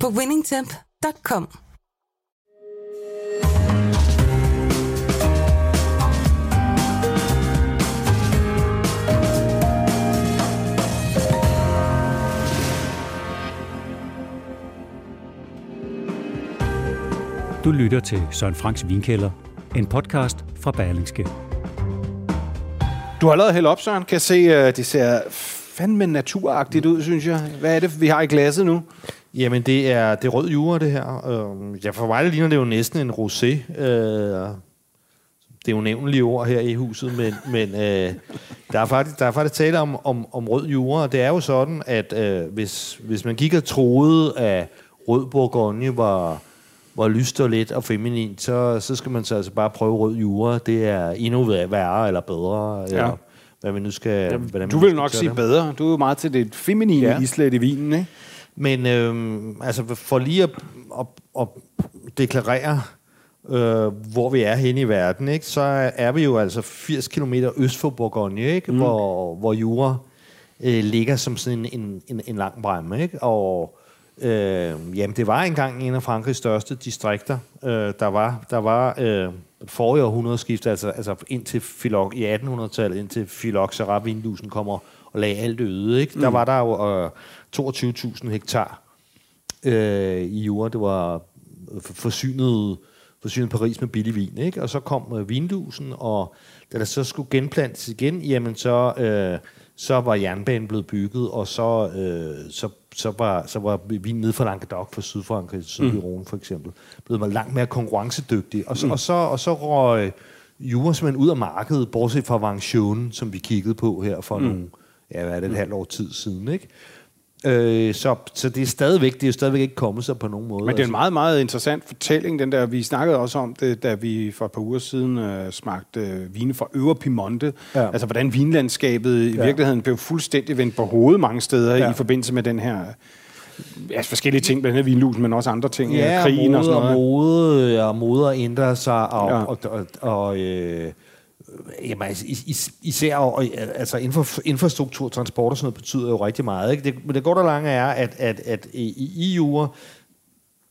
på winningtemp.com. Du lytter til Søren Franks Vinkælder, en podcast fra Berlingske. Du har allerede hældt op, Søren. Kan jeg se, uh, det ser fandme naturagtigt ud, synes jeg. Hvad er det, vi har i glasset nu? Jamen, det er, det er rød jura, det her. Øh, ja, for mig det ligner det jo næsten en rosé. Øh, det er jo nævnlige ord her i huset, men, men øh, der, er faktisk, der er faktisk tale om, om, om rød jura, og det er jo sådan, at øh, hvis, hvis man gik og troede, at rød bourgogne var, var lyst og let og feminin, så, så skal man så altså bare prøve rød jura. Det er endnu værre eller bedre, ja. eller hvad vi nu skal... Jamen, hvordan du vil nok sige det. bedre. Du er jo meget til det feminine ja. islet i vinen, ikke? Men øhm, altså for lige at, at, at deklarere, øh, hvor vi er henne i verden, ikke, så er vi jo altså 80 km øst for Bourgogne, ikke, mm. hvor, hvor Jura øh, ligger som sådan en, en, en, en lang bremme. Ikke? Og øh, jamen, det var engang en af Frankrigs største distrikter. Øh, der var, der var øh, forrige århundredeskift, altså, altså indtil Philok, i 1800-tallet, indtil Phylloxera Vindusen kommer og lagde alt øde. Ikke? Mm. Der var der jo øh, 22.000 hektar øh, i jord. Det var forsynet, forsynet Paris med billig vin. Ikke? Og så kom øh, vindusen, og da der så skulle genplantes igen, jamen så, øh, så var jernbanen blevet bygget, og så, øh, så, så, var, så var vinen nede fra Languedoc, fra Sydfrankrig, Sydviron mm. for eksempel, blevet man langt mere konkurrencedygtig. Og så, mm. og så, og så røg jura simpelthen ud af markedet, bortset fra Vangtion, som vi kiggede på her for mm. nogle, ja, hvad er det, et halvt år tid siden, ikke? Øh, så, så det er stadigvæk, det er stadigvæk ikke kommet sig på nogen måde. Men det er en altså. meget, meget interessant fortælling, den der. Vi snakkede også om det, da vi for et par uger siden øh, smagte øh, vine fra Øvre Piemonte. Ja. Altså, hvordan vinlandskabet ja. i virkeligheden blev fuldstændig vendt på hovedet mange steder ja. i forbindelse med den her ja, forskellige ting, blandt andet vinlusen, men også andre ting, ja, krigen mode, og sådan noget. Og mode, og mode ændrer sig, og, ja. og, og, og øh, Jamen, is, især og, altså infra, infrastruktur, transport og sådan noget betyder jo rigtig meget. Ikke? Det, men det går der lange er, at, at, at i EU,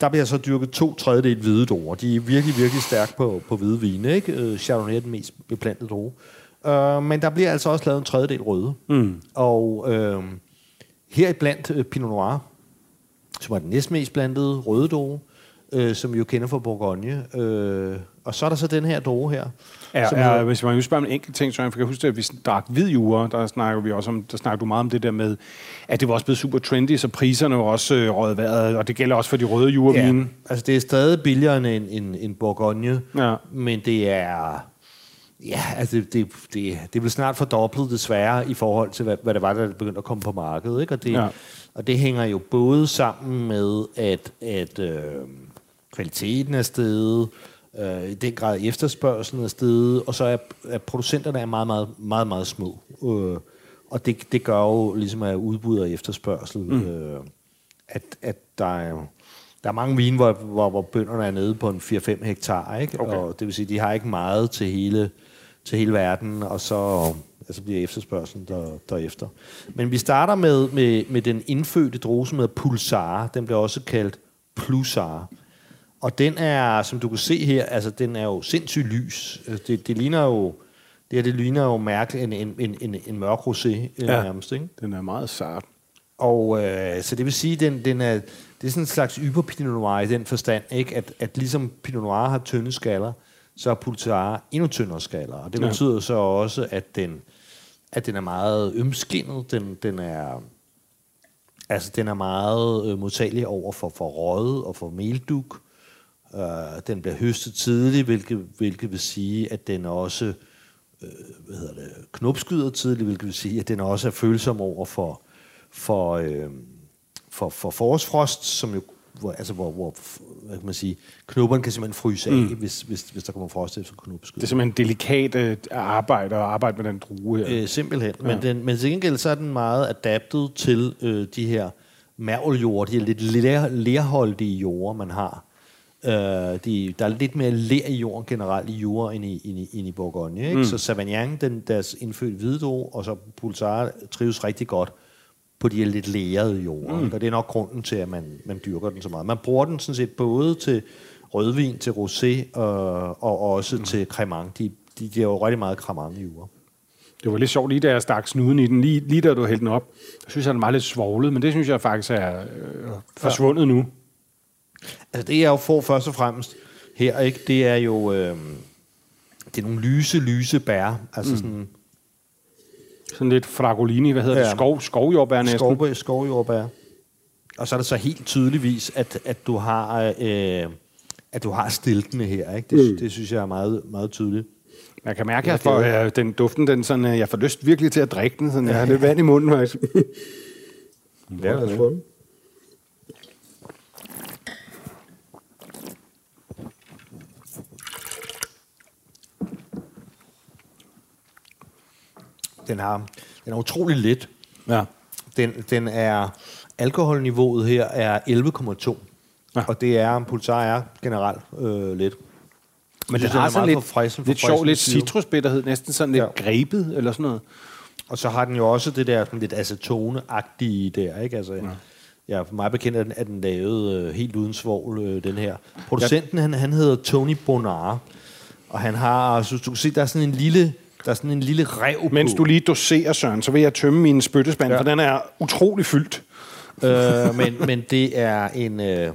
der bliver så dyrket to tredjedel hvide druer. De er virkelig, virkelig stærke på, på hvide vine. Ikke? Øh, Chardonnay er den mest beplantede druge. Uh, men der bliver altså også lavet en tredjedel røde. Mm. Og uh, her blandt uh, Pinot Noir, som er den næstmest blandede røde druge, uh, som vi jo kender fra Bourgogne. Uh, og så er der så den her droge her, Ja, som ja, hvis man spørger om en enkelt ting, så jeg kan huske, at vi drak hvid jure, der snakker vi også om, der snakker du meget om det der med, at det var også blevet super trendy, så priserne var også øh, røget vejret, og det gælder også for de røde jurevine. Ja, altså det er stadig billigere end, end, end Bourgogne, ja. men det er... Ja, altså det, det, det, det vil snart fordoblet desværre i forhold til, hvad, hvad det var, der begyndte at komme på markedet. Ikke? Og, det, ja. og det hænger jo både sammen med, at, at øh, kvaliteten er steget, øh, i den grad efterspørgselen er steget, og så er, er producenterne er meget, meget, meget, meget små. Øh, og det, det gør jo ligesom, at udbud og efterspørgsel, mm. øh, at, at der er der er mange vine, hvor, hvor, hvor bønderne er nede på en 4-5 hektar, ikke? Okay. og det vil sige, de har ikke meget til hele, til hele verden, og så altså bliver efterspørgselen der, derefter. Men vi starter med, med, med den indfødte drose, hedder Pulsar. Den bliver også kaldt Plusar. Og den er, som du kan se her, altså den er jo sindssygt lys. Altså, det, det ligner jo, det her, det ligner jo mærkeligt en, en, en, en, en mørk rosé øh, ja, nærmest, ikke? den er meget sart. Og øh, så det vil sige, den, den er, det er sådan en slags yber Pinot Noir i den forstand, ikke? At, at ligesom Pinot Noir har tynde skaller, så har Pulsar endnu tyndere skaller. Og det ja. betyder så også, at den, at den er meget ømskinnet, den, den er... Altså, den er meget øh, modtagelig over for, for røde og for melduk. Øh, den bliver høstet tidligt, hvilket, hvilket vil sige, at den også øh, hvad hedder det, knopskyder tidligt, hvilket vil sige, at den også er følsom over for, for, øh, for, for forårsfrost, som jo hvor, altså, hvor, hvor hvad kan man sige, knopperne kan simpelthen fryse af, mm. hvis, hvis, hvis der kommer frost efter knoppeskyld. Det er simpelthen delikat øh, arbejde at arbejde med den drue her. Øh, simpelthen. Ja. Men, den, men til gengæld så er den meget adaptet til øh, de her mærveljord, de her lidt ler, lerholdige jorder, man har. Øh, de, der er lidt mere ler i jorden generelt i jord end i, end i, end i Bourgogne. Ikke? Mm. Så Savagnin, den, deres indfødt hvidro, og så Pulsar trives rigtig godt på de her lidt lærede jorder. Mm. Og det er nok grunden til, at man, man dyrker den så meget. Man bruger den sådan set både til rødvin, til rosé og, og også mm. til cremant. De, de giver jo rigtig meget cremant i jord. Det var lidt sjovt lige da jeg stak snuden i den, lige, lige da du hældte den op. Jeg synes, at den var lidt svoglet, men det synes jeg faktisk er øh, forsvundet ja. nu. Altså det, jeg jo får først og fremmest her, ikke, det er jo øh, det er nogle lyse, lyse bær. Altså mm. sådan... Sådan lidt fragolini, hvad hedder ja. det? Skov, skovjordbær næsten. Skov, skovjordbær. Og så er det så helt tydeligvis, at, at du har... Øh, at du har stiltene her. Ikke? Det, mm. det synes jeg er meget, meget tydeligt. Jeg kan mærke, at for, øh, den duften, den sådan, øh, jeg får lyst virkelig til at drikke den. Sådan, jeg har lidt vand i munden, faktisk. ja, lad os få den. Den, har, den er utrolig let. Ja. Den, den er, alkoholniveauet her er 11,2. Ja. Og det er, pulsar er generelt øh, let. Men det har sådan lidt, frisk, lidt sjov, lidt citrusbitterhed, næsten sådan lidt ja. grebet, eller sådan noget. Og så har den jo også det der sådan lidt acetone-agtige der, ikke? Altså, ja. Ja, for mig bekendt er den, er den lavet øh, helt uden svovl, øh, den her. Producenten, ja. han, han hedder Tony Bonar, og han har, så du kan se, der er sådan en lille, der er sådan en lille rev på. Mens du lige doserer, Søren, så vil jeg tømme min spyttespand, ja. for den er utrolig fyldt. øh, men, men det er en... Øh,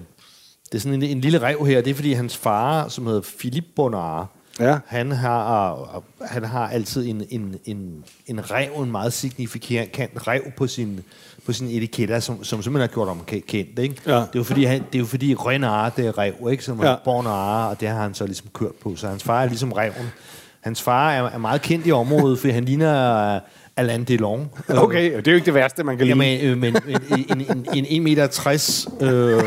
det er sådan en, en lille rev her. Det er, fordi hans far, som hedder Philip Bonar, ja. han, har, han har altid en, en, en, en rev, en meget signifikant rev på sin, på sin etiketter, som, som simpelthen har gjort ham kendt. Ikke? Ja. Det, er jo fordi, han, det er jo fordi Renard, det er rev, ikke? som ja. er Bonar, og det har han så ligesom kørt på. Så hans far er ligesom reven. Hans far er, er meget kendt i området, fordi han ligner Alain Delon. Okay, det er jo ikke det værste, man kan lide. Jamen, øh, men en, en, en, en 1 meter 60 øh,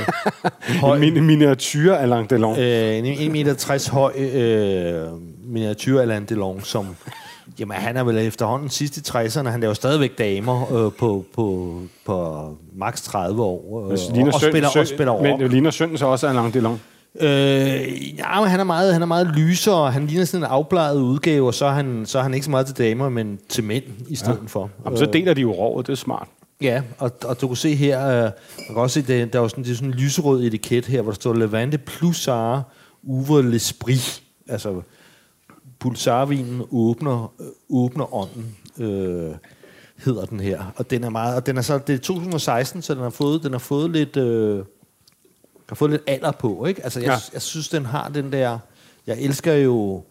høj... En miniatyr Alain Delon. Øh, en 1 meter 60 høj øh, miniatyr Alain Delon, som... Jamen, han er vel efterhånden sidst i 60'erne. Han laver stadigvæk damer øh, på, på, på max 30 år. Øh, og, og, spiller, søn, og spiller over. Men ligner sønnen så også Alain Delon? Øh, ja, men han er meget, han er meget lysere, han ligner sådan en afbladet udgave, og så er, han, så er han ikke så meget til damer, men til mænd i stedet ja. for. Jamen, så deler de jo rovet, det er smart. Ja, og, og du kan se her, øh, man kan også se, det, der er sådan, det er sådan en lyserød etiket her, hvor der står Levante Plusar Uwe L'Esprit. Altså, pulsarvinen åbner, øh, åbner ånden, øh, hedder den her. Og den er meget, og den er så, det er 2016, så den har fået, den har fået lidt, øh, har fået lidt alder på, ikke? Altså, jeg, ja. jeg synes, den har den der... Jeg elsker jo...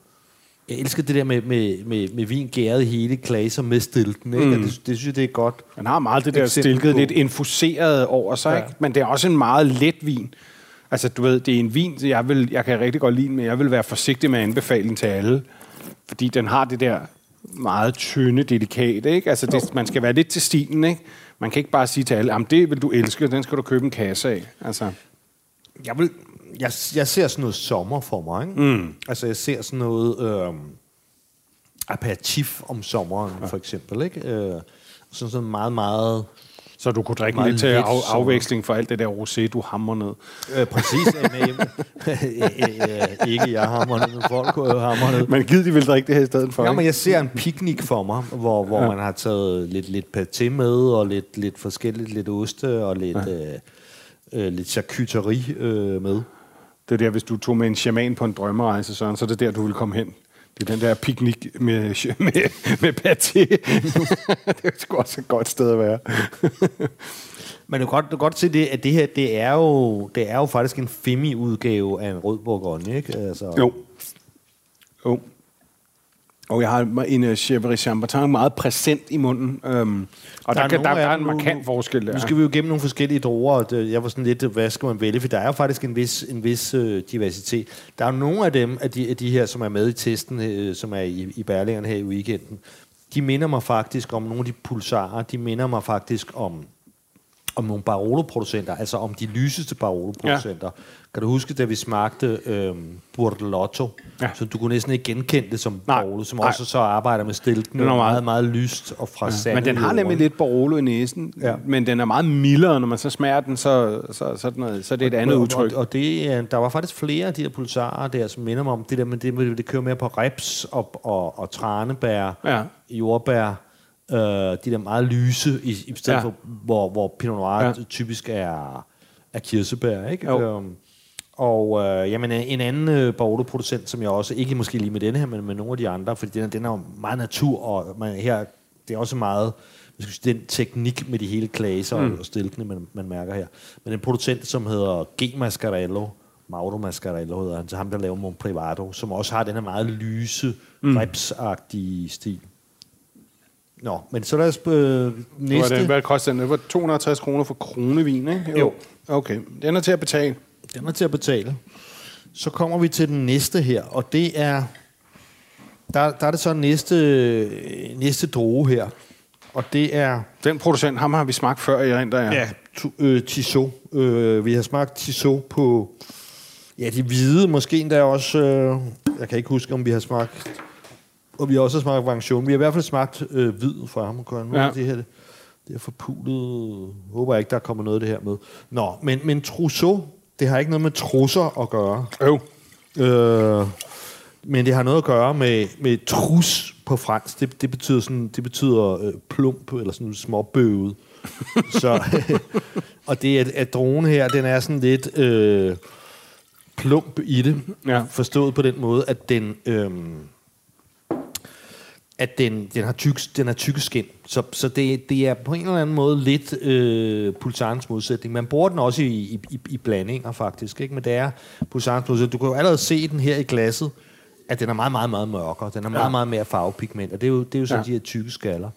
Jeg elsker det der med, med, med, med vin gæret hele klaser med stilten. Ikke? Mm. Det, det synes jeg, det er godt. Man har meget det der stilket, lidt infuseret over sig, ja. ikke? men det er også en meget let vin. Altså, du ved, det er en vin, jeg, vil, jeg kan rigtig godt lide men jeg vil være forsigtig med at anbefale den til alle. Fordi den har det der meget tynde, delikate, ikke? Altså, det, man skal være lidt til stilen, ikke? Man kan ikke bare sige til alle, det vil du elske, den skal du købe en kasse af. Altså jeg, vil, jeg, jeg ser sådan noget sommer for mig. Ikke? Mm. Altså, jeg ser sådan noget øh, aperitif om sommeren, ja. for eksempel. Ikke? Øh, sådan sådan meget, meget... Så du kunne drikke lidt til af, afveksling for alt det der rosé, du hammer ned. Øh, præcis. ikke jeg hammer ned, men folk hammer ned. Men gider de vil drikke det her i stedet for? Ja, men jeg ser en picnic for mig, hvor, hvor ja. man har taget lidt, lidt paté med, og lidt, lidt forskelligt, lidt oste, og lidt... Ja. Øh, øh, lidt charcuterie øh, med. Det er der, hvis du tog med en shaman på en drømmerejse, Søren, så er det der, du vil komme hen. Det er den der piknik med, med, med paté. det er sgu også et godt sted at være. Men du kan godt, du kan godt se, det, at det her, det er jo, det er jo faktisk en femi-udgave af en rød bourgogne, ikke? Altså, jo. Jo. Og jeg har en uh, Chevrolet Chambertin meget præsent i munden. Um, og der, der, kan, der, der er en markant forskel der. Nu skal vi jo gennem nogle forskellige druer, og jeg var sådan lidt, hvad skal man vælge? For der er jo faktisk en vis, en vis uh, diversitet. Der er nogle af dem, af de, af de her, som er med i testen, uh, som er i, i Berlingeren her i weekenden, de minder mig faktisk om nogle af de pulsarer, de minder mig faktisk om om nogle Barolo-producenter, altså om de lyseste Barolo-producenter. Ja. Kan du huske, da vi smagte øh, Bordelotto, ja. så du kunne næsten ikke genkende det som Nej. Barolo, som Nej. også så arbejder med stilken. Den er meget, meget lyst og fra ja. Men den har nemlig lidt Barolo i næsen, ja. men den er meget mildere, når man så smager den, så, så, så, noget, så er det et andet udtryk. Og, og det, der var faktisk flere af de her pulsarer der, som minder mig om det der, men det, det kører mere på reps og, og, og tranebær, ja. jordbær, øh, de der meget lyse, i, i stedet ja. for, hvor, hvor Pinot Noir ja. typisk er, er kirsebær, ikke? Jo. Um, og øh, jamen, en anden øh, Barolo-producent, som jeg også, ikke måske lige med denne her, men med nogle af de andre, fordi den, den er jo meget natur, og man, her, det er også meget den teknik med de hele klaser mm. og stilkene, man, man mærker her. Men en producent, som hedder G. Mascarello, Mauro Mascarello hedder han, så ham, der laver Mon Privado, som også har den her meget lyse, mm. repsagtige stil. Nå, men så lad os øh, næste... Det, hvad koster den? Det var 260 kroner for kronevin, ikke? Jo. jo. Okay, den er til at betale. Den er til at betale. Så kommer vi til den næste her, og det er... Der, der er det så næste, næste droge her, og det er... Den producent, ham har vi smagt før i rent ja. Ja, øh, Tissot. Øh, vi har smagt Tissot på... Ja, de hvide, måske endda også... Øh, jeg kan ikke huske, om vi har smagt og vi har også smagt Vangtion. Vi har i hvert fald smagt øh, hvid fra ham. Nu ja. det her det, det er forpulet. Håber jeg ikke, der kommer noget af det her med. Nå, men, men trousseau, det har ikke noget med trusser at gøre. Jo. Øh, men det har noget at gøre med, med trus på fransk. Det, det betyder, sådan, det betyder øh, plump, eller sådan småbøvet. så, og det er, at drone her, den er sådan lidt øh, plump i det. Ja. Forstået på den måde, at den... Øh, at den, den har tyk, den har tykke skin. Så, så det, det er på en eller anden måde lidt øh, pulsarens modsætning. Man bruger den også i, i, i blandinger faktisk, ikke? men det er pulsarens modsætning. Du kan jo allerede se den her i glasset, at den er meget, meget, meget mørkere. Den er meget, ja. meget mere farvepigment, og det er jo, det er jo sådan ja. de her tykke skaller.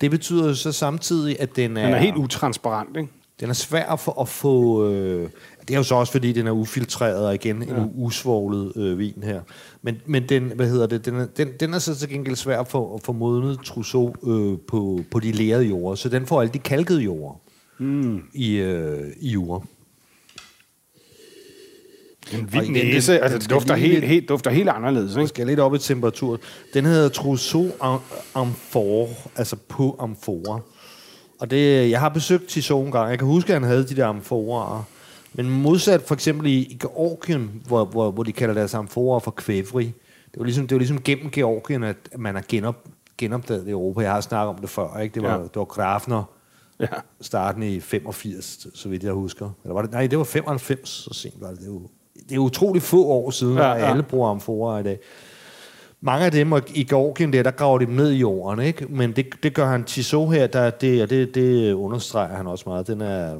Det betyder jo så samtidig, at den er... Den er helt utransparent, ikke? Den er svær for at få... Øh, det er jo så også, fordi den er ufiltreret, og igen ja. en usvoglet øh, vin her. Men, men den, hvad hedder det, den er, den, den er så til gengæld svær for at få modnet trousseau øh, på, på de lærede jorder. Så den får alle de kalkede jorder mm. i, øh, i jord. En vild næse, altså det dufter helt, helt, helt, dufter helt anderledes. Ikke? skal lidt op i temperatur. Den hedder Trousseau Amphore, altså på amfora. Og det, jeg har besøgt Tissot en gang. Jeg kan huske, at han havde de der amforer. Men modsat for eksempel i, i Georgien, hvor, hvor, hvor de kalder deres amforer for kvævri, det var ligesom, det var ligesom gennem Georgien, at man har genop, genopdaget Europa. Jeg har snakket om det før, ikke? Det var, ja. det var Grafner, ja. starten i 85, så vidt jeg husker. Eller var det, nej, det var 95, så sent var det. Det er, jo, det er utroligt få år siden, ja, ja. at alle bruger amforer i dag. Mange af dem i Georgien, der, der graver de dem ned i jorden, ikke? Men det, det gør han Tissot her, der, det, og det, det understreger han også meget. Den er,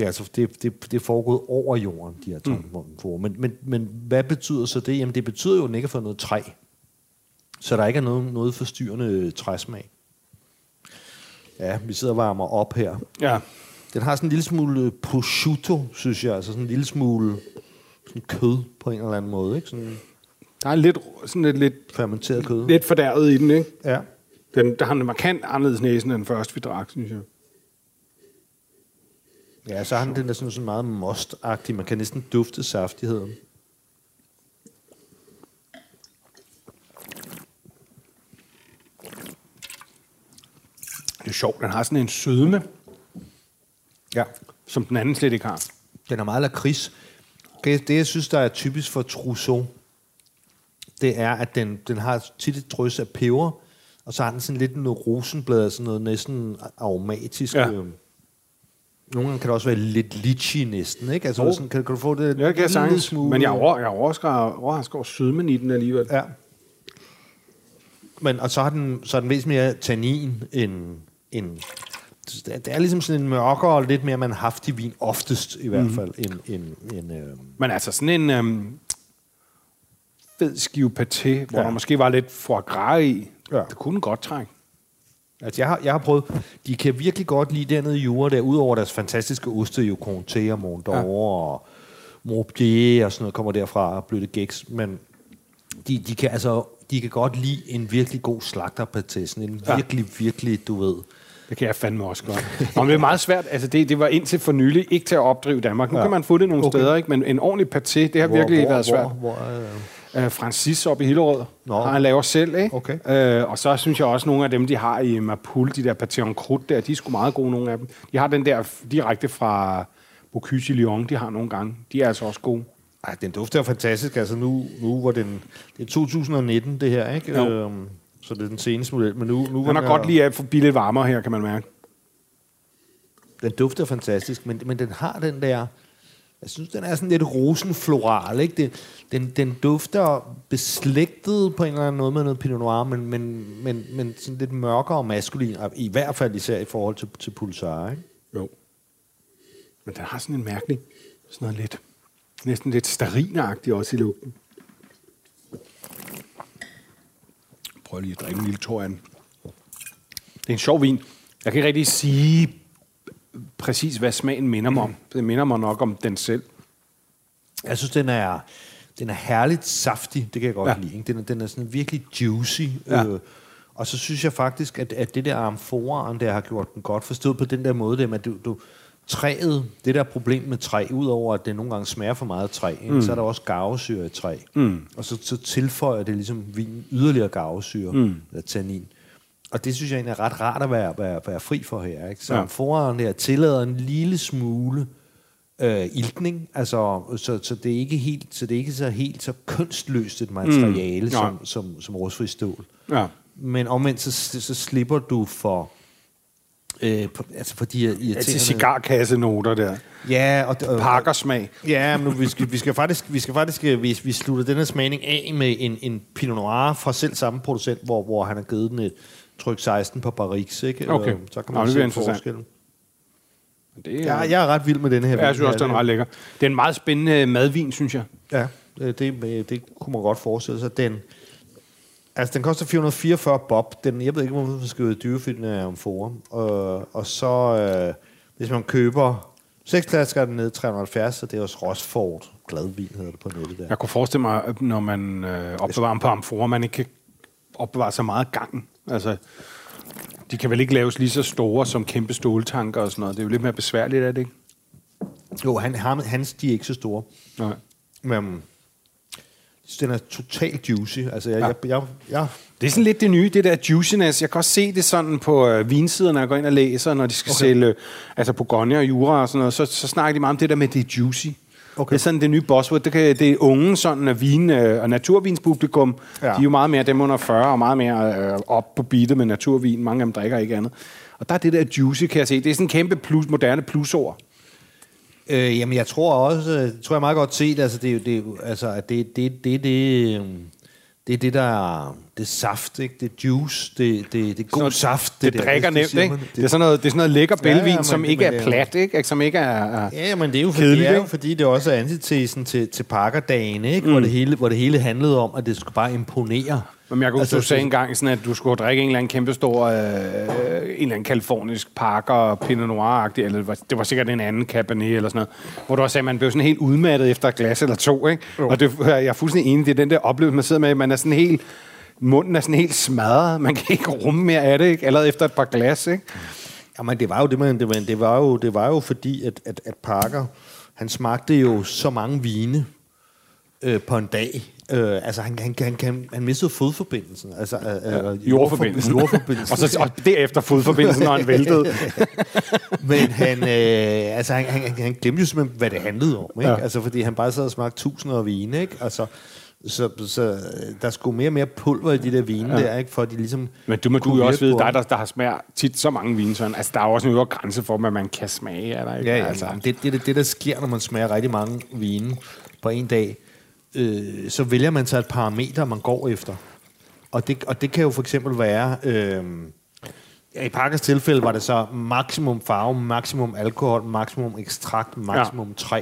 det er, altså, det, det, det er foregået over jorden, de her mm. men, men, men hvad betyder så det? Jamen, det betyder jo, at den ikke har fået noget træ. Så der ikke er noget, noget forstyrrende træsmag. Ja, vi sidder og varmer op her. Ja. Den har sådan en lille smule prosciutto, synes jeg. Altså sådan en lille smule sådan kød på en eller anden måde. Ikke? Sådan, der er lidt, sådan lidt, lidt fermenteret kød. Lidt fordærvet i den, ikke? Ja. Den, der har en markant anderledes næsen end den første, vi drak, synes jeg. Ja, så har den den der sådan, sådan meget mostagtig. Man kan næsten dufte saftigheden. Det er sjovt, den har sådan en sødme. Ja. Som den anden slet ikke har. Den er meget lakrids. Det, det, jeg synes, der er typisk for Trousseau, det er, at den, den har tit et drøs af peber, og så har den sådan lidt noget rosenblad, sådan noget næsten aromatisk. Ja. Øh, nogle gange kan det også være lidt litchi næsten, ikke? Altså, oh. sådan, kan, kan du få det ja, kan jeg sagtens, smule? Men jeg er, over, jeg er overrasket over sødmen i den alligevel. Ja. Men, og så har den, så er den væsentligt mere tannin end, end det er ligesom sådan en mørkere og lidt mere man haftig vin, oftest i hvert mhm. fald, mm. end, end, end øh... Men altså sådan en øhm, fed skive paté, hvor ja. der måske var lidt foie gras i, ja. det kunne godt trække. Altså, jeg har, jeg har prøvet... De kan virkelig godt lide dernede i jure, der udover deres fantastiske oste, jo Comté og Mondor ja. og Morbier og sådan noget, kommer derfra og bløde gæks, men de, de, kan altså, de kan godt lide en virkelig god slagterpaté, sådan en ja. virkelig, virkelig, du ved, Det kan jeg fandme også godt. Nå, det er meget svært. Altså, det, det var indtil for nylig ikke til at opdrive Danmark. Nu ja. kan man få det nogle okay. steder, ikke? men en ordentlig paté, det har Hvor- virkelig hvor- været svært. Hvor, hvor, øh, Uh, Francis op i Hillerød. Nå. Har han laver selv, ikke? Okay. Uh, og så synes jeg også, nogle af dem, de har i Mapul, de der paté en croûte der, de er sgu meget gode, nogle af dem. De har den der direkte fra Bocuse Lyon, de har nogle gange. De er altså også gode. ej, den dufter jo fantastisk. Altså nu, nu hvor den... Det er 2019, det her, ikke? Jo. Øhm, så det er den seneste model. Men nu, nu Han har godt er- lige at få lidt varmere her, kan man mærke. Den dufter fantastisk, men, men den har den der... Jeg synes, den er sådan lidt rosenfloral, ikke? Det, den, den dufter beslægtet på en eller anden måde med noget Pinot Noir, men, men, men, men sådan lidt mørkere og maskulin, og i hvert fald især i forhold til, til Pulsar, ikke? Jo. Men den har sådan en mærkelig, sådan noget lidt, næsten lidt starinagtigt også i lugten. Prøv lige at drikke en lille tår af den. Det er en sjov vin. Jeg kan ikke rigtig sige præcis, hvad smagen minder mig om. Det minder mig nok om den selv. Jeg synes, den er, den er herligt saftig, det kan jeg godt Ja. lide. Ikke? Den, er, den er sådan virkelig juicy. Ja. Øh, og så synes jeg faktisk, at, at det der amforaen, der har gjort den godt forstået på den der måde, det med, at du, du, træet, det der problem med træ, udover at det nogle gange smager for meget af træ, mm. så er der også garvesyre i træ. Mm. Og så, så tilføjer det ligesom vin yderligere garvesyre, mm. eller tannin. Og det synes jeg egentlig er ret rart at være, være, være fri for her. Ikke? Så Ja. ja. amforaen der tillader en lille smule øh, iltning, altså, så, så, det er ikke helt, så det er ikke så helt så kunstløst et materiale Mm. mm. Nej. som, som, som rustfri stål. Ja. Men omvendt, så, så slipper du for, øh, på, altså for de her Altså irriterende... cigarkassenoter der. Ja, og, og, Parkersmag. Ja, men nu, vi, skal, vi skal faktisk, vi skal faktisk øh, vi, vi slutter denne smagning af med en, en Pinot Noir fra selv samme producent, hvor, hvor han har givet den et tryk 16 på Barrix, ikke? Okay. Øh, Så kan Nå, man det se forskellen. Det Ja, jeg er ret vild med denne her. Ja, jeg synes også, den er ret lækker. Det er en meget spændende madvin, synes jeg. Ja, det, det, det kunne man godt forestille sig. Den, altså, den koster 444 bob. Den, jeg ved ikke, hvor man skal ud dyrefilmen af Amphora. Og, og så, øh, hvis man køber seks flasker, er den nede i 370, og det er også Rosford. Gladvin hedder det på nettet der. Jeg kunne forestille mig, når man øh, opbevarer på amfora, man ikke kan opbevare så meget gang. Altså, de kan vel ikke laves lige så store som kæmpe ståltanker og sådan noget. Det er jo lidt mere besværligt, er det ikke? Jo, han, hans, de er ikke så store. Nej. Men den er totalt juicy. Altså, jeg, Ja. jeg, jeg, jeg, Det er sådan lidt det nye, det der juiciness. Jeg kan også se det sådan på øh, vinsiderne, når jeg går ind og læser, når de skal okay. sælge altså Bourgogne og Jura og sådan noget, så, så snakker de meget om det der med, det er juicy. Okay. Det er sådan det nye buzzword. Det, kan, det er unge sådan, af vin- øh, og naturvinspublikum. Ja. De er jo meget mere dem under 40 og meget mere øh, op på beatet med naturvin. Mange af dem drikker ikke andet. Og der er det der juicy, kan jeg se. Det er sådan en kæmpe plus, moderne plusord. Øh, jamen, jeg tror også, øh, tror jeg meget godt set, altså, det, er jo- det, er jo- altså, at det, det, det, det, det er det, der er, det er saft, ikke? Det er juice, det, det, det er god noget- saft. Det, der, drikker nemt, ikke? man. Det er sådan noget, det er sådan noget lækker bælvin, ja, ja, som det- ikke er det plat, ikke? Som ikke er... er Ja, men det er jo fordi, Kedeligt, det er jo, fordi det også er antitesen til, til Parkerdagen, ikke? Mm. Hvor, det hele, hvor det hele handlede om, at det skulle bare imponere. Men jeg kunne altså, du sagde engang, sådan, at du skulle drikke en eller anden kæmpe stor, øh, en eller anden kalifornisk Parker Pinot Noir-agtig, eller det var- det var sikkert en anden Cabernet eller sådan noget, hvor du også sagde, at man blev sådan helt udmattet efter et glas eller to, ikke? Og det, jeg er fuldstændig enig, det er den der oplevelse, man sidder med, man er sådan helt, munden er sådan helt smadret, man kan ikke rumme mere af det, ikke? Allerede efter et par glas, ikke? Jamen, det var jo det, man, det, var, det, var jo, det var jo fordi, at, at, at Parker, han smagte jo så mange vine øh, på en dag. Øh, altså, han, han, han, han, han mistede fodforbindelsen. Altså, øh, øh, Jordforbindelsen. jordforbindelsen. og, så, og derefter fodforbindelsen, når han væltede. Men han, øh, altså, han, han, han glemte jo simpelthen, hvad det handlede om. Ikke? Ja. Ja. Altså, fordi han bare sad og smagte tusinder af vine. Ikke? Altså, så, så øh, der skulle mere og mere pulver i de der vine ja. der, ikke? for at de ligesom... Men du må du jo også vide, dig, der, der har smager tit så mange vine, sådan. altså der er jo også en øvre grænse for, hvad man kan smage, er der ikke? Ja, ja altså. det, det, det, det, der sker, når man smager rigtig mange vine på en dag, øh, så vælger man sig et parameter, man går efter. Og det, og det kan jo for eksempel være... Øh, ja, I Parkers tilfælde var det så maksimum farve, maksimum alkohol, maksimum ekstrakt, maksimum ja. træ.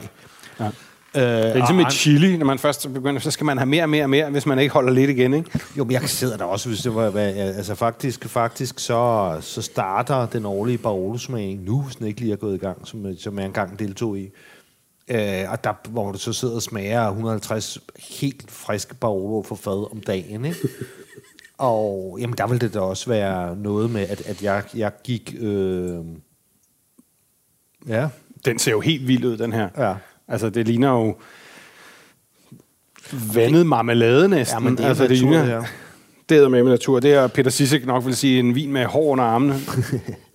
Ja. Øh, Det er ligesom med chili, når man først begynder, så skal man have mere og mere og mere, hvis man ikke holder lidt igen, ikke? Jo, men jeg sidder der også, hvis det var... hvad- Altså faktisk, faktisk så, så starter den årlige Barolo-smagning nu, hvis den ikke lige er gået i gang, som, som jeg engang deltog i. Øh, og der, hvor du så sidder og smager 150 helt friske Barolo for fad om dagen, ikke? Og jamen, der ville det da også være noget med, at, at jeg, jeg gik... Øh, ja. Den ser jo helt vild ud, den her. Ja. Altså, det ligner jo vandet marmelade næsten. Ja, men det er altså, natur, det ligner, her. Det er med med natur. Det er Peter Sissek nok vil sige en vin med hår under armene.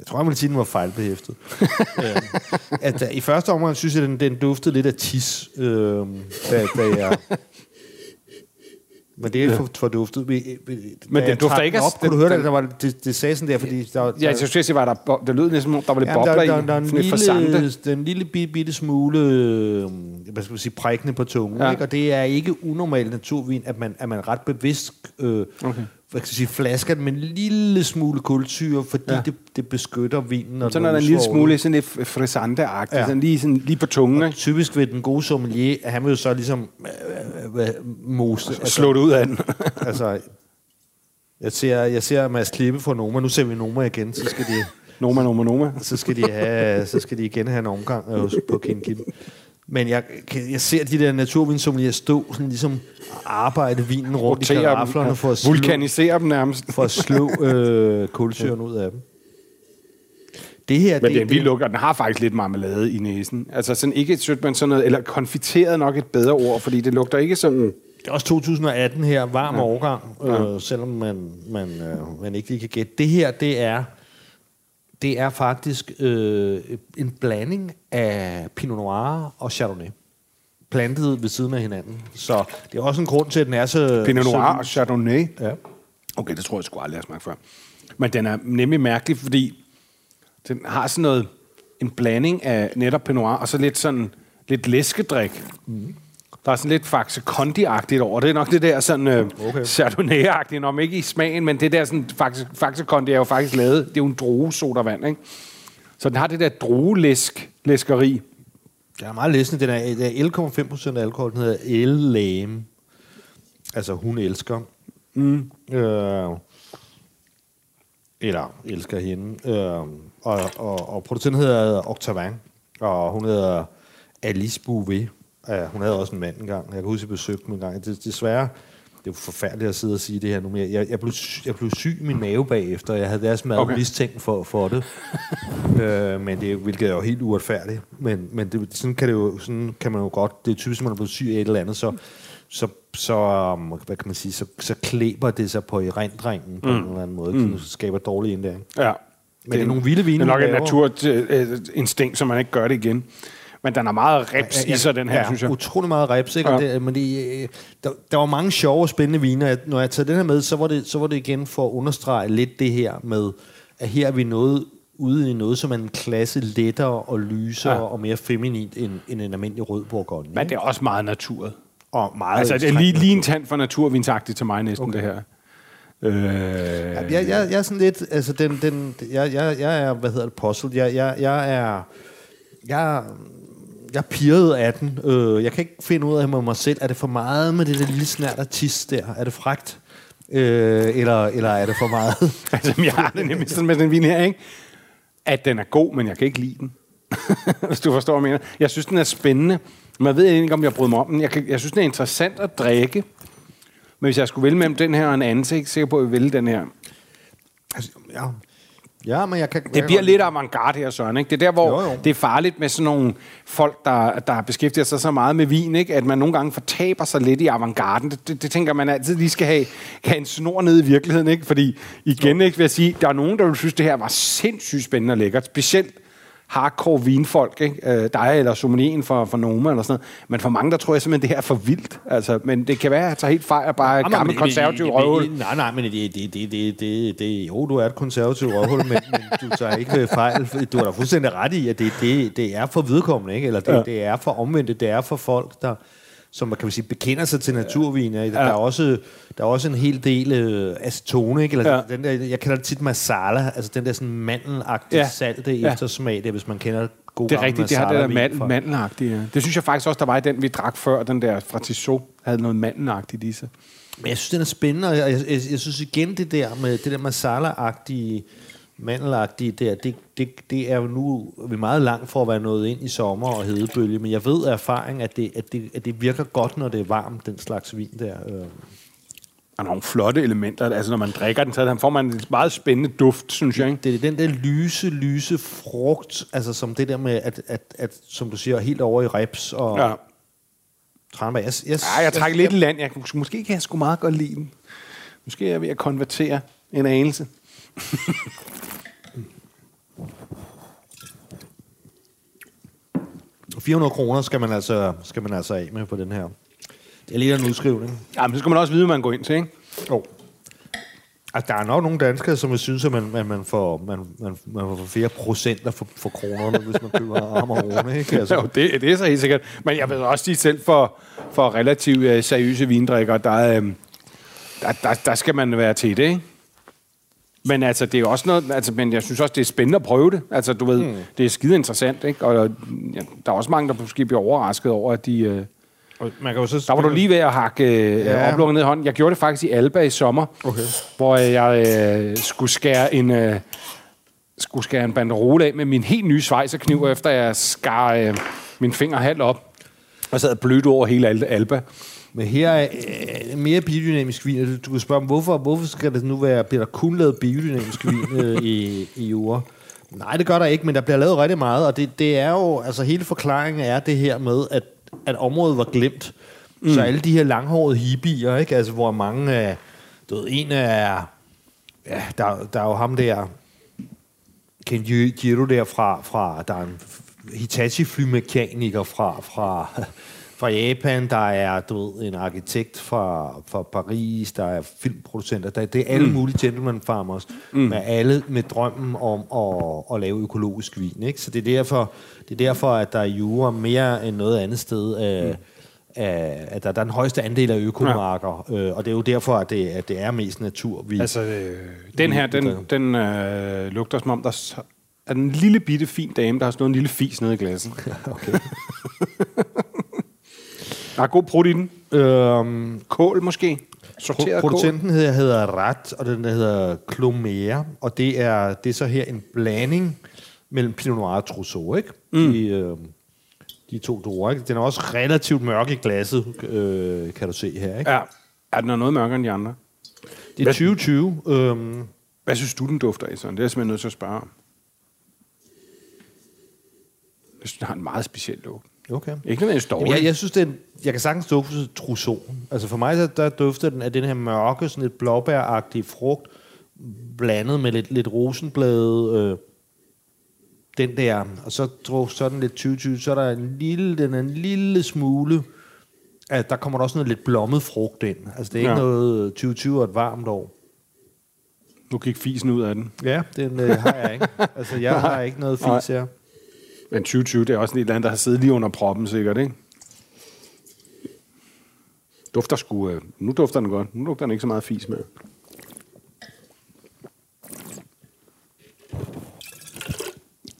Jeg tror, jeg vil sige, at den var fejlbehæftet. øhm, at, uh, I første omgang synes jeg, den, den duftede lidt af tis, øhm, da, da jeg... Men det er for, for duftet. Men Men den dufter ikke af- Op, kunne du den- høre det? den- Der var, det, det sagde sådan der, fordi... Der, var- Ja, jeg synes, det var der, bo- det lød næsten, der var lidt Jamen, bobler der, i. der, der, er en sådan lidt lille, farsante. der er en lille bitte, bitte smule, øh, hvad skal man sige, prækkende på tungen, Ja. ja. ikke? og det er ikke unormal naturvin, at man, at man ret bevidst øh, Okay. Hvad skal jeg sige, flasker den med en lille smule kulsyre, fordi Ja. det, det beskytter vinen. og Sådan er der en lille smule sådan lidt frisante-agtigt. Ja. Sådan lige, sådan, lige på tungen, Og typisk ved den gode sommelier, han vil jo så ligesom øh, øh, mose. Slå det ud af den. Altså, jeg ser, jeg ser Mads Klippe fra Noma. Nu ser vi Noma igen, så skal de, Noma, Noma, Noma. så skal de, have, så skal de igen have en omgang øh, på Kin Kim. Men jeg, jeg ser de der naturvinsommelier stå sådan ligesom arbejde vinen rundt i Rotere karaflerne dem. for at slå, Vulkanisere dem nærmest. for at slå øh, kulsyren ud af dem. Det her, Men det, den lugt, og den har faktisk lidt marmelade i næsen. Altså sådan ikke et sødt, men sådan noget, eller konfiteret nok et bedre ord, fordi det lugter ikke sådan... Det er også 2018 her, varm ja. årgang, øh, selvom man, man, øh, man ikke lige kan gætte. Det her, det er, det er faktisk øh, en blanding af Pinot Noir og Chardonnay. Plantet ved siden af hinanden. Så det er også en grund til, at den er så... Pinot Noir så, og Chardonnay. Ja. Okay, det tror jeg sgu aldrig, jeg har smagt før. Men den er nemlig mærkelig, fordi den har sådan noget, en blanding af netop Pinot Noir, og så lidt sådan, lidt læskedrik. Mm. Der er sådan lidt Faxe Kondi-agtigt over. Det er nok det der sådan øh, okay. Chardonnay-agtigt, om ikke i smagen, men det der sådan, Faxe, Faxe Kondi er jo faktisk lavet, det er jo en druesodavand, ikke? Så den har det der druelæsk, læskeri. Den er meget læsende. Den er, er 11,5 procent alkohol. Den hedder El-Lame. Altså, hun elsker. Mm. Øh, eller elsker hende. Øh, og, og, og producenten hedder Octavin. Og hun hedder Alice Bouvet. Ja, hun havde også en mand engang. Jeg kan huske, at jeg besøgte dem en gang. Det, desværre, det er jo forfærdeligt at sidde og sige det her nu, men jeg, jeg, blev, jeg blev syg i min mave bagefter. Jeg havde deres mad Okay. mistænkt for, for det. øh, men det, hvilket er jo helt uretfærdigt. Men, men det, sådan, kan det jo, sådan kan man jo godt... Det er typisk, når man er blevet syg af et eller andet, så, så, så, um, hvad kan man sige, så, så klæber det sig på erindringen på mm. en eller anden måde. Mm. Så skaber dårlig indlæring. Ja. Men det er nogle vilde vine, Det er nok et naturinstinkt, så man ikke gør det igen. Men den er meget reps i sig, den her, ja, synes jeg. utrolig meget reps, ikke? Ja. Ja. Det, men det, øh, der, der var mange sjove og spændende viner. Når jeg tager den her med, så var, det, så var det igen for at understrege lidt det her med, at her er vi noget ude i noget, som er en klasse lettere og lysere Ja. ja. og mere feminint end, end en almindelig rød bourgogne. Men det er også meget naturet. og meget Altså, det er lige, lige en tand for naturvinsagtigt til mig næsten, okay. Det her. Øh, Ja, jeg, jeg, jeg er sådan lidt, altså den, den, jeg, jeg, jeg er, hvad hedder det, puzzled. Jeg, jeg, jeg er, jeg, jeg pirret af den. Øh, jeg kan ikke finde ud af med mig selv, er det for meget med det der lille snært af tis der? Er det fragt? Øh, eller, eller er det for meget? altså, jeg har det nemlig sådan med den vin her, ikke? At den er god, men jeg kan ikke lide den. Hvis du forstår, hvad jeg mener. Jeg synes, den er spændende. Men jeg ved ikke, om jeg bryder mig om den. Jeg, kan, jeg synes, den er interessant at drikke. Men hvis jeg skulle vælge mellem den her og en anden, så er jeg ikke sikker på, at jeg vælge den her. altså, ja. Ja, men jeg kan... Det bliver lidt avantgarde her, Søren. Ikke? Det er der, hvor Jo, jo. det er farligt med sådan nogle folk, der, der beskæftiger sig så meget med vin, ikke? at man nogle gange fortaber sig lidt i avantgarden. Det, det, det tænker man altid lige skal have, have en snor ned i virkeligheden. Ikke? Fordi igen ikke, vil jeg sige, der er nogen, der vil synes, det her var sindssygt spændende og lækkert. Specielt hardcore vinfolk, ikke? Øh, dig eller sommelieren for, for Noma eller sådan noget. Men for mange, der tror jeg simpelthen, det her er for vildt. Altså, men det kan være, at jeg tager helt fejl og bare er Jamen, konservativt men- røvhul. Nej, nej, men det, det, det, det, det, det, jo, du er et konservativt røvhul, men, men du tager ikke fejl. Du har da fuldstændig ret i, at det, det, det er for vedkommende, ikke? Eller det, Ja. det er for omvendte, det er for folk, der som man kan man sige, bekender sig til naturvin. Ja. Der, er også, der er også en hel del øh, acetone, ikke? Eller Ja. den der, jeg kalder det tit masala, altså den der sådan mandelagtige Ja. salte Ja. eftersmag, der, hvis man kender god Det er rigtigt, det har det der fra- mandelagtige. Ja. Det synes jeg faktisk også, der var i den, vi drak før, den der fra Tissot, havde noget mandelagtigt i sig. Men jeg synes, den er spændende, og jeg, jeg, jeg, jeg synes igen, det der med det der masala-agtige, mandelagtige der, det, det, det er jo nu vi er meget langt for at være nået ind i sommer og hedebølge, men jeg ved af erfaring, at det, at det, at det virker godt, når det er varmt, den slags vin der. Øh. og nogle flotte elementer. Altså, når man drikker den, så får man en meget spændende duft, synes jeg. Ikke? Det er den der lyse, lyse frugt, altså som det der med, at, at, at som du siger, helt over i reps og Ja. tranebær. Jeg, jeg, Ja, jeg trækker lidt i land. Jeg, måske kan jeg sgu meget godt lide den. Måske er jeg ved at konvertere en anelse. 400 kroner skal man, altså, skal man altså af med på den her. Det er lige en udskrivning. Ja, men så skal man også vide, hvad man går ind til, ikke? Oh. Altså, der er nok nogle danskere, som vil synes, at man, man, man, får, man, man, man får flere procenter for, for kronerne, hvis man køber Amarone, ikke? Jo, Altså, det, det er så helt sikkert. Men jeg vil også sige selv, for, for relativt øh, seriøse vindrikker, der, øh, der, der, der skal man være til det, ikke? Men altså, det er også noget, altså, men jeg synes også, det er spændende at prøve det. Altså, du ved, mm. det er skide interessant, ikke? Og ja, der er også mange, der måske bliver overrasket over, at de... Øh, man kan jo så... der var du lige ved at hakke øh, Ja. ja. oplukket ned i hånden. Jeg gjorde det faktisk i Alba i sommer, Okay. hvor øh, jeg øh, skulle skære en... Øh, skulle skære en banderole af med min helt nye svejserkniv, efter jeg skar øh, min finger halvt op. Og sad blødt over hele Al- Alba. Men her er øh, mere biodynamisk vin. Du, du kan spørge, hvorfor, hvorfor skal det nu være, der kun lavet biodynamisk vin øh, i, i jord? Nej, det gør der ikke, men der bliver lavet rigtig meget, og det, det er jo, altså hele forklaringen er det her med, at, at området var glemt. Mm. Så alle de her langhårede hippier, ikke? Altså, hvor mange af, du ved, en er, ja, der, der er jo ham der, Ken Giro der fra, fra der er en Hitachi-flymekaniker fra, fra, fra Japan, der er du ved, en arkitekt fra, fra Paris, der er filmproducenter, der, det er alle mm. mulige gentleman farmers, mm. med alle med drømmen om at, at lave økologisk vin. Ikke? Så det er, derfor, det er derfor, at der er jura mere end noget andet sted, øh, af, at der, der er den højeste andel af økomarker, ja. øh, og det er jo derfor, at det, at det er mest natur. Vi, Altså, øh, den her, den, den øh, lugter som om, der er en lille bitte fin dame, der har sådan en lille fis nede i glasset. okay. Der er god prut i den. øhm, Kål måske. Sorteret kål. Producenten hedder, hedder Rat, og den der hedder Clomere, og det er, det er så her en blanding mellem Pinot Noir og Trousseau, ikke? Mm. De, øh, de to druer, ikke? Den er også relativt mørk i glasset, øh, kan du se her, ikke? Ja. Er den er noget mørkere end de andre? Det er 2020. Øhm, Hvad synes du, den dufter af, sådan? Det er jeg simpelthen nødt til at spørge om. Jeg synes, den har en meget speciel lugt. Okay. Ikke nødvendigvis dårlig. Jamen, jeg, jeg synes, det er, en- jeg kan sagtens dufte Trousseau. Altså for mig, så der dufter den af den her mørke, sådan lidt blåbæragtige frugt, blandet med lidt, lidt rosenblade, øh, den der, og så drog sådan lidt 2020, så er der en lille, den er en lille smule, at der kommer der også noget lidt blommet frugt ind. Altså det er ikke Ja. noget 2020 er et varmt år. Nu gik fisen ud af den. Ja, den øh, har jeg ikke. Altså jeg har ikke noget fis her. Men 2020, det er også en eller andet, der har siddet lige under proppen, sikkert, ikke? Dufter sgu... Øh, nu dufter den godt. Nu dufter den ikke så meget fis med.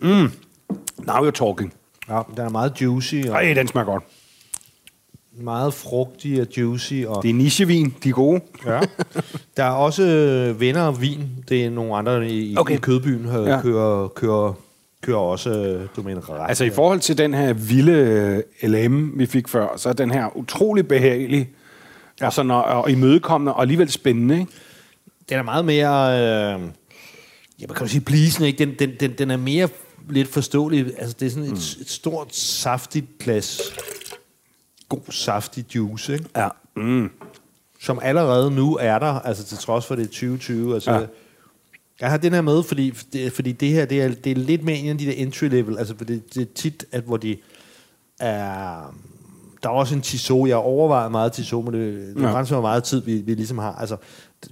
Mm. Now you're talking. Ja, den er meget juicy og Ej, den smager godt. meget frugtig og juicy. Og Det er nichevin. De er gode. Ja. Der er også øh, venner af vin. Det er nogle andre i, okay. I Kødbyen, øh, Ja. ja. kører, kører, kører også, øh, ret. Altså i forhold til den her vilde øh, LM, vi fik før, så er den her utrolig behagelig. Ja. Og, sådan, og, og imødekommende, og alligevel spændende, ikke? Den er meget mere, øh, ja, hvad kan sige, pleasende, ikke? Den, den, den, den er mere lidt forståelig. Altså, det er sådan et, mm. et stort, saftigt glas. God, saftig juice, ikke? Ja. Mm. Som allerede nu er der, altså til trods for det er 2020. Altså, Ja. Jeg har den her med, fordi, det- fordi det her, det er, det er lidt mere en af de der entry level, altså for det, det er tit, at hvor de er... Der er også en Tissot, jeg overvejer meget Tissot, men det, det Ja. er grænser, hvor meget tid vi, vi ligesom har. Altså,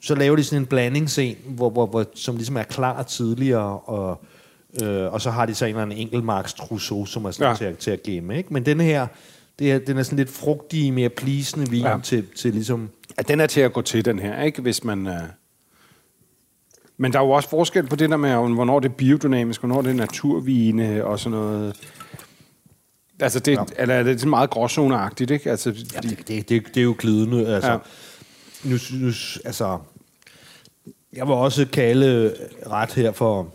så laver de sådan en blandingsscene, hvor, hvor, hvor, som ligesom er klar tidligere, og, øh, og så har de så en eller anden enkeltmarks Trousseau, som er sådan Ja. til, at, til at gemme. Ikke? Men den her, det er, den er sådan lidt frugtig, mere pleasende vin ja. til, til ligesom... Ja, den er til at gå til, den her, ikke? Hvis man... Øh... Men der er jo også forskel på det der med, hvornår det er biodynamisk, hvornår det er naturvine og sådan noget. Altså, det, ja. Eller er det sådan meget gråzoneagtigt, ikke? Altså, Ja, det, det, det, det er jo glidende. Altså, ja. nu, nu, altså, jeg vil også kalde ret her for,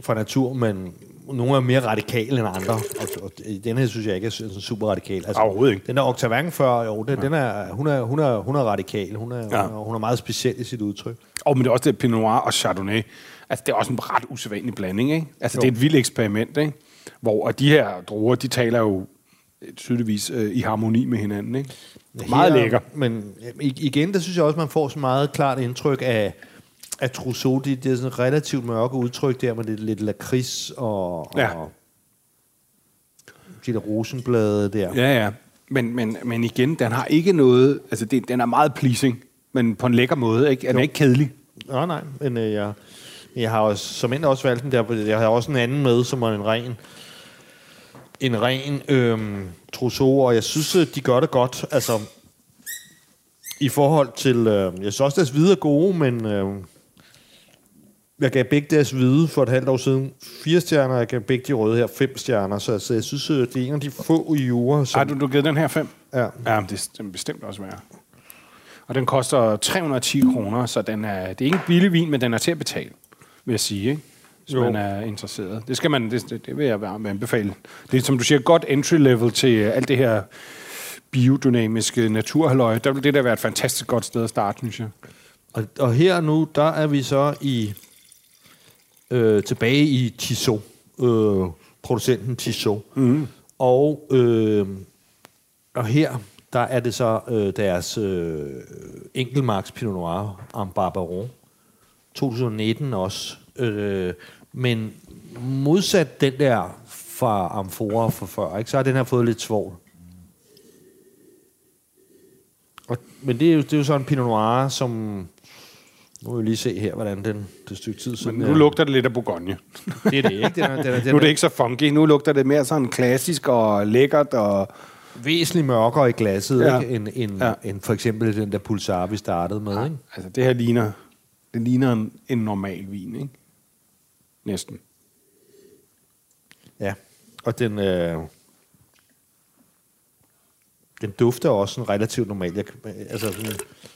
for natur, men, nogle er mere radikale end andre. Og, og den her synes jeg ikke er sådan super radikal. Altså, Overhovedet ikke. Den der Octavang før, jo, den, ja. den er, hun, er, hun, er, hun er radikal. Hun er, ja. hun, er, hun er meget speciel i sit udtryk. Og men det er også det Pinot Noir og Chardonnay. Altså, det er også en ret usædvanlig blanding, ikke? Altså, jo. det er et vildt eksperiment, ikke? Hvor de her druer, de taler jo tydeligvis øh, i harmoni med hinanden, ikke? Meget lækker. Men igen, der synes jeg også, man får så meget klart indtryk af, af Trousseau. Det, det er sådan et relativt mørke udtryk der, med lidt, lidt lakrids og, Ja. og de der rosenblade der. Ja, ja. Men, men, men igen, den har ikke noget... Altså, det, den er meget pleasing, men på en lækker måde, ikke? Den er Jo. ikke kedelig. Nå, nej, men øh, jeg, jeg har også, som end også valgt den der, jeg har også en anden med, som er en ren, en ren øhm, Trousseau, og jeg synes, øh, de gør det godt. Altså, i forhold til, øh, jeg synes også, deres hvide er gode, men øh, jeg gav begge deres hvide for et halvt år siden fire stjerner, og jeg gav begge de røde her fem stjerner, så altså, jeg synes, det er en af de få i jure, som... Har du, du givet den her fem? Ja. Ja, men det er bestemt også værd. Og den koster 310 kroner, så den er, det er ikke en billig vin, men den er til at betale, vil jeg sige, ikke? hvis Jo. man er interesseret. Det, skal man, det, det, vil jeg varmt anbefale. Det er, som du siger, godt entry level til øh, alt det her biodynamiske naturhalløj. Der vil det der være et fantastisk godt sted at starte, synes jeg. Og, og her nu, der er vi så i øh, tilbage i Tissot, øh, producenten Tissot. Mm. Og, øh, og her, der er det så øh, deres øh, enkeltmarks Pinot Noir en Barbaron. 2019 også. Øh, men modsat den der fra Amphora fra før, ikke, så har den her fået lidt svovl. Og, men det er, jo, det er jo så en Pinot Noir, som... Nu vil vi lige se her, hvordan den det stykke tid siden... Men nu lugter det lidt af Bourgogne. Det er det, ikke? Den er, den er, den Nu er det ikke så funky. Nu lugter det mere sådan klassisk og lækkert. Og væsentligt mørkere i glasset, Ja. ja. ikke? End, end, Ja. ja. end for eksempel den der pulsar, vi startede med. Ikke? altså, det her ligner, det ligner en, en normal vin, ikke? Næsten. Ja. Og den, øh, den dufter også sådan relativt normalt. Jeg, altså, sådan,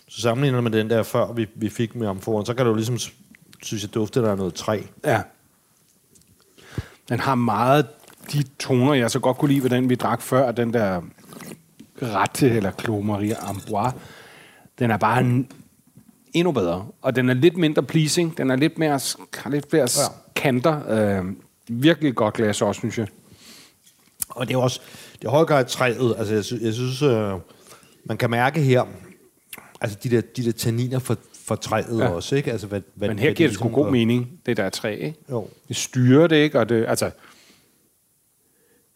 så sammenligner med den der før, vi, vi fik med amforen, så kan du ligesom, synes jeg, dufte, der er noget træ. Ja. Den har meget de toner, jeg så godt kunne lide ved den, vi drak før, den der rette, eller Clos Maria Amboise. Den er bare en, endnu bedre. Og den er lidt mindre pleasing. Den er lidt mere, har lidt flere ja. kanter. Øh, virkelig godt glas også, synes jeg. Og det er også, det er høj grad træet. Altså, jeg, sy- jeg synes, øh, man kan mærke her, altså de der, de der tanniner for, for træet Ja. også, ikke? Altså, hvad, hvad, Men her hvad giver det sgu ligesom- god mening, det der er træ, ikke? Jo. Det styrer det, ikke? Og det, altså,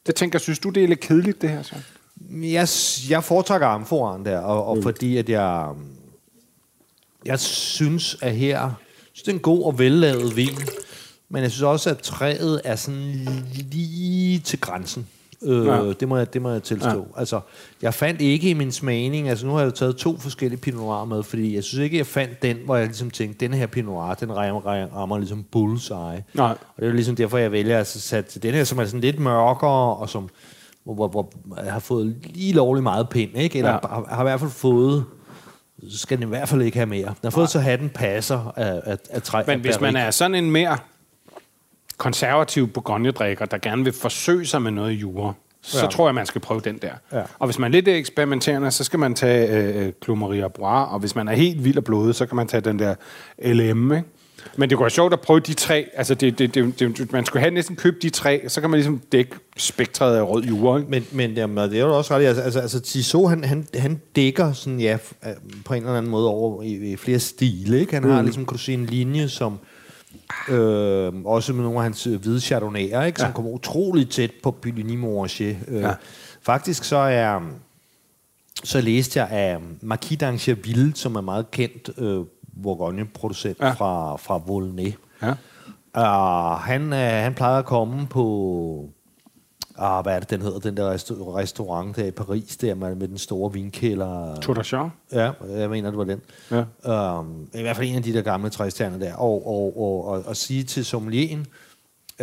det tænker, synes du, det er lidt kedeligt, det her så? Jeg, jeg foretrækker amforen der, og, og mm. fordi at jeg... Jeg synes, at her... Synes, det er en god og vellavet vin, men jeg synes også, at træet er sådan lige til grænsen. Øh, Ja. det, må jeg, det må jeg tilstå. Ja. Altså, jeg fandt ikke i min smagning, altså nu har jeg jo taget to forskellige Pinot Noir med, fordi jeg synes ikke, jeg fandt den, hvor jeg ligesom tænkte, den her Pinot Noir, den rammer, rammer ligesom bullseye. Nej. Og det er jo ligesom derfor, jeg vælger at sætte til den her, som er sådan lidt mørkere, og som hvor, hvor, hvor jeg har fået lige lovligt meget pind, ikke? Eller Ja. har, har i hvert fald fået, så skal den i hvert fald ikke have mere. Den har fået så hatten passer af, af, af træ. Men af hvis man er sådan en mere konservativ bourgogne-drikker, der gerne vil forsøge sig med noget jure, så ja. Tror jeg, man skal prøve den der. Ja. Og hvis man er lidt eksperimenterende, så skal man tage øh, Clos Maria Bois, og hvis man er helt vild og blodet, så kan man tage den der LM, ikke? Men det kunne være sjovt at prøve de tre. Altså, det, det, det, det, man skulle have næsten købe de tre, så kan man ligesom dække spektret af rød jure. Ikke? Men, men jamen, det er jo også ret. Altså, altså, altså Tissot, han, han, han dækker sådan, ja, øh, på en eller anden måde over i, i flere stile. Ikke? Han har ligesom, kan du se, en linje, som øh, også med nogle af hans øh, hvide chardonnayer, ikke? som Ja. kommer utroligt tæt på Puligny Montrachet. Øh, Ja. Faktisk så er så læste jeg af Marquis d'Angerville, som er meget kendt øh, Bourgogne-producent ja. fra, fra Volnay. Ja. Uh, han, uh, han plejede at komme på... Uh, hvad er det, den hedder? Den der resta- restaurant der i Paris, der med, med den store vinkælder. Tour de Champ. Ja, jeg mener, det var den. Ja. Um, I hvert fald en af de der gamle træstjerner der. Og, og, og, og, og sige til sommelieren,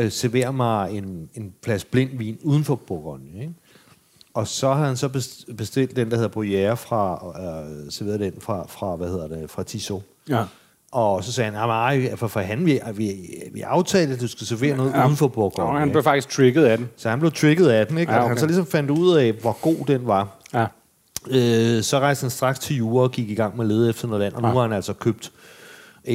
uh, server mig en, en plads blind vin uden for Bourgogne. Ikke? Og så har han så best- bestilt den, der hedder Bruyère fra, uh, serveret den fra, fra, hvad hedder det, fra Tissot. Ja. Og så sagde han, nej, for, for han, vi, vi, vi aftalte, at du skal servere noget ja. uden for Bourgogne. Og han blev faktisk trigget af den. Så han blev trigget af den, ikke? Ja, okay. Og han så ligesom fandt ud af, hvor god den var. Ja. Øh, så rejste han straks til Jura og gik i gang med at lede efter noget land, og nu ja. har han altså købt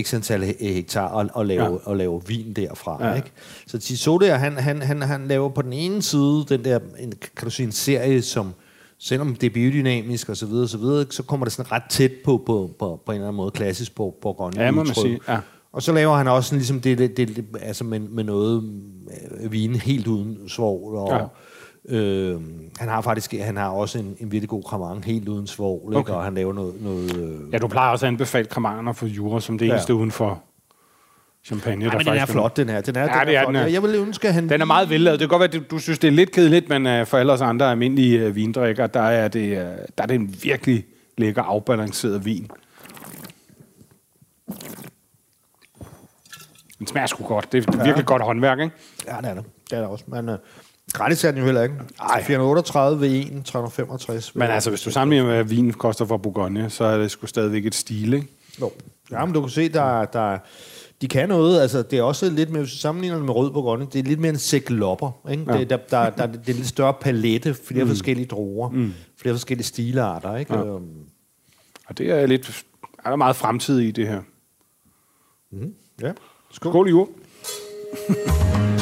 x antal hektar og, og, lave, ja. og lave vin derfra. Ja. Ikke? Så Tisodia, han, han, han, han laver på den ene side den der, en, kan du sige, en serie, som selvom det er biodynamisk og så videre, så, videre, så kommer det sådan ret tæt på, på, på, på en eller anden måde klassisk på, på grønne Ja, må man sige. Ja. Og så laver han også sådan, ligesom det, det, det, altså med, med noget øh, vin helt uden svovl og ja Øh, han har faktisk han har også en, en virkelig god kramang, helt uden svovl, okay. og han laver noget... noget øh, ja, du plejer også at anbefale kramangerna for jura som det ja. eneste uden for champagne. Nej, men den er flot, den her. Den er, ja, den det er, flot. den er. Jeg vil ønske, at han... Den er meget vellavet. Det kan godt være, at du synes, det er lidt kedeligt, men uh, for alle os andre almindelige uh, vindrikker, der er, det, uh, der er det en virkelig lækker, afbalanceret vin. Den smager sgu godt. Det er virkelig ja. godt håndværk, ikke? Ja, det er det. Det er det også. Men, uh, Gratis er den jo heller ikke. Ej. 438 ved 1, 365 Men altså, hvis du sammenligner med, hvad vin koster for Bourgogne, så er det sgu stadigvæk et stil, ikke? Jo. Ja, men du kan se, der, der, de kan noget. Altså, det er også lidt mere, hvis sammenligner med rød Bourgogne, det er lidt mere en sæk lopper. Ikke? Ja. Det, der, der, der, det er en lidt større palette, flere mm. forskellige druer, mm. flere forskellige stilarter. Ikke? Ja. Um. Og det er lidt, er der meget fremtid i det her. Mm. Ja. Skål, Skål i jord.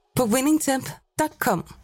på winningtemp.com.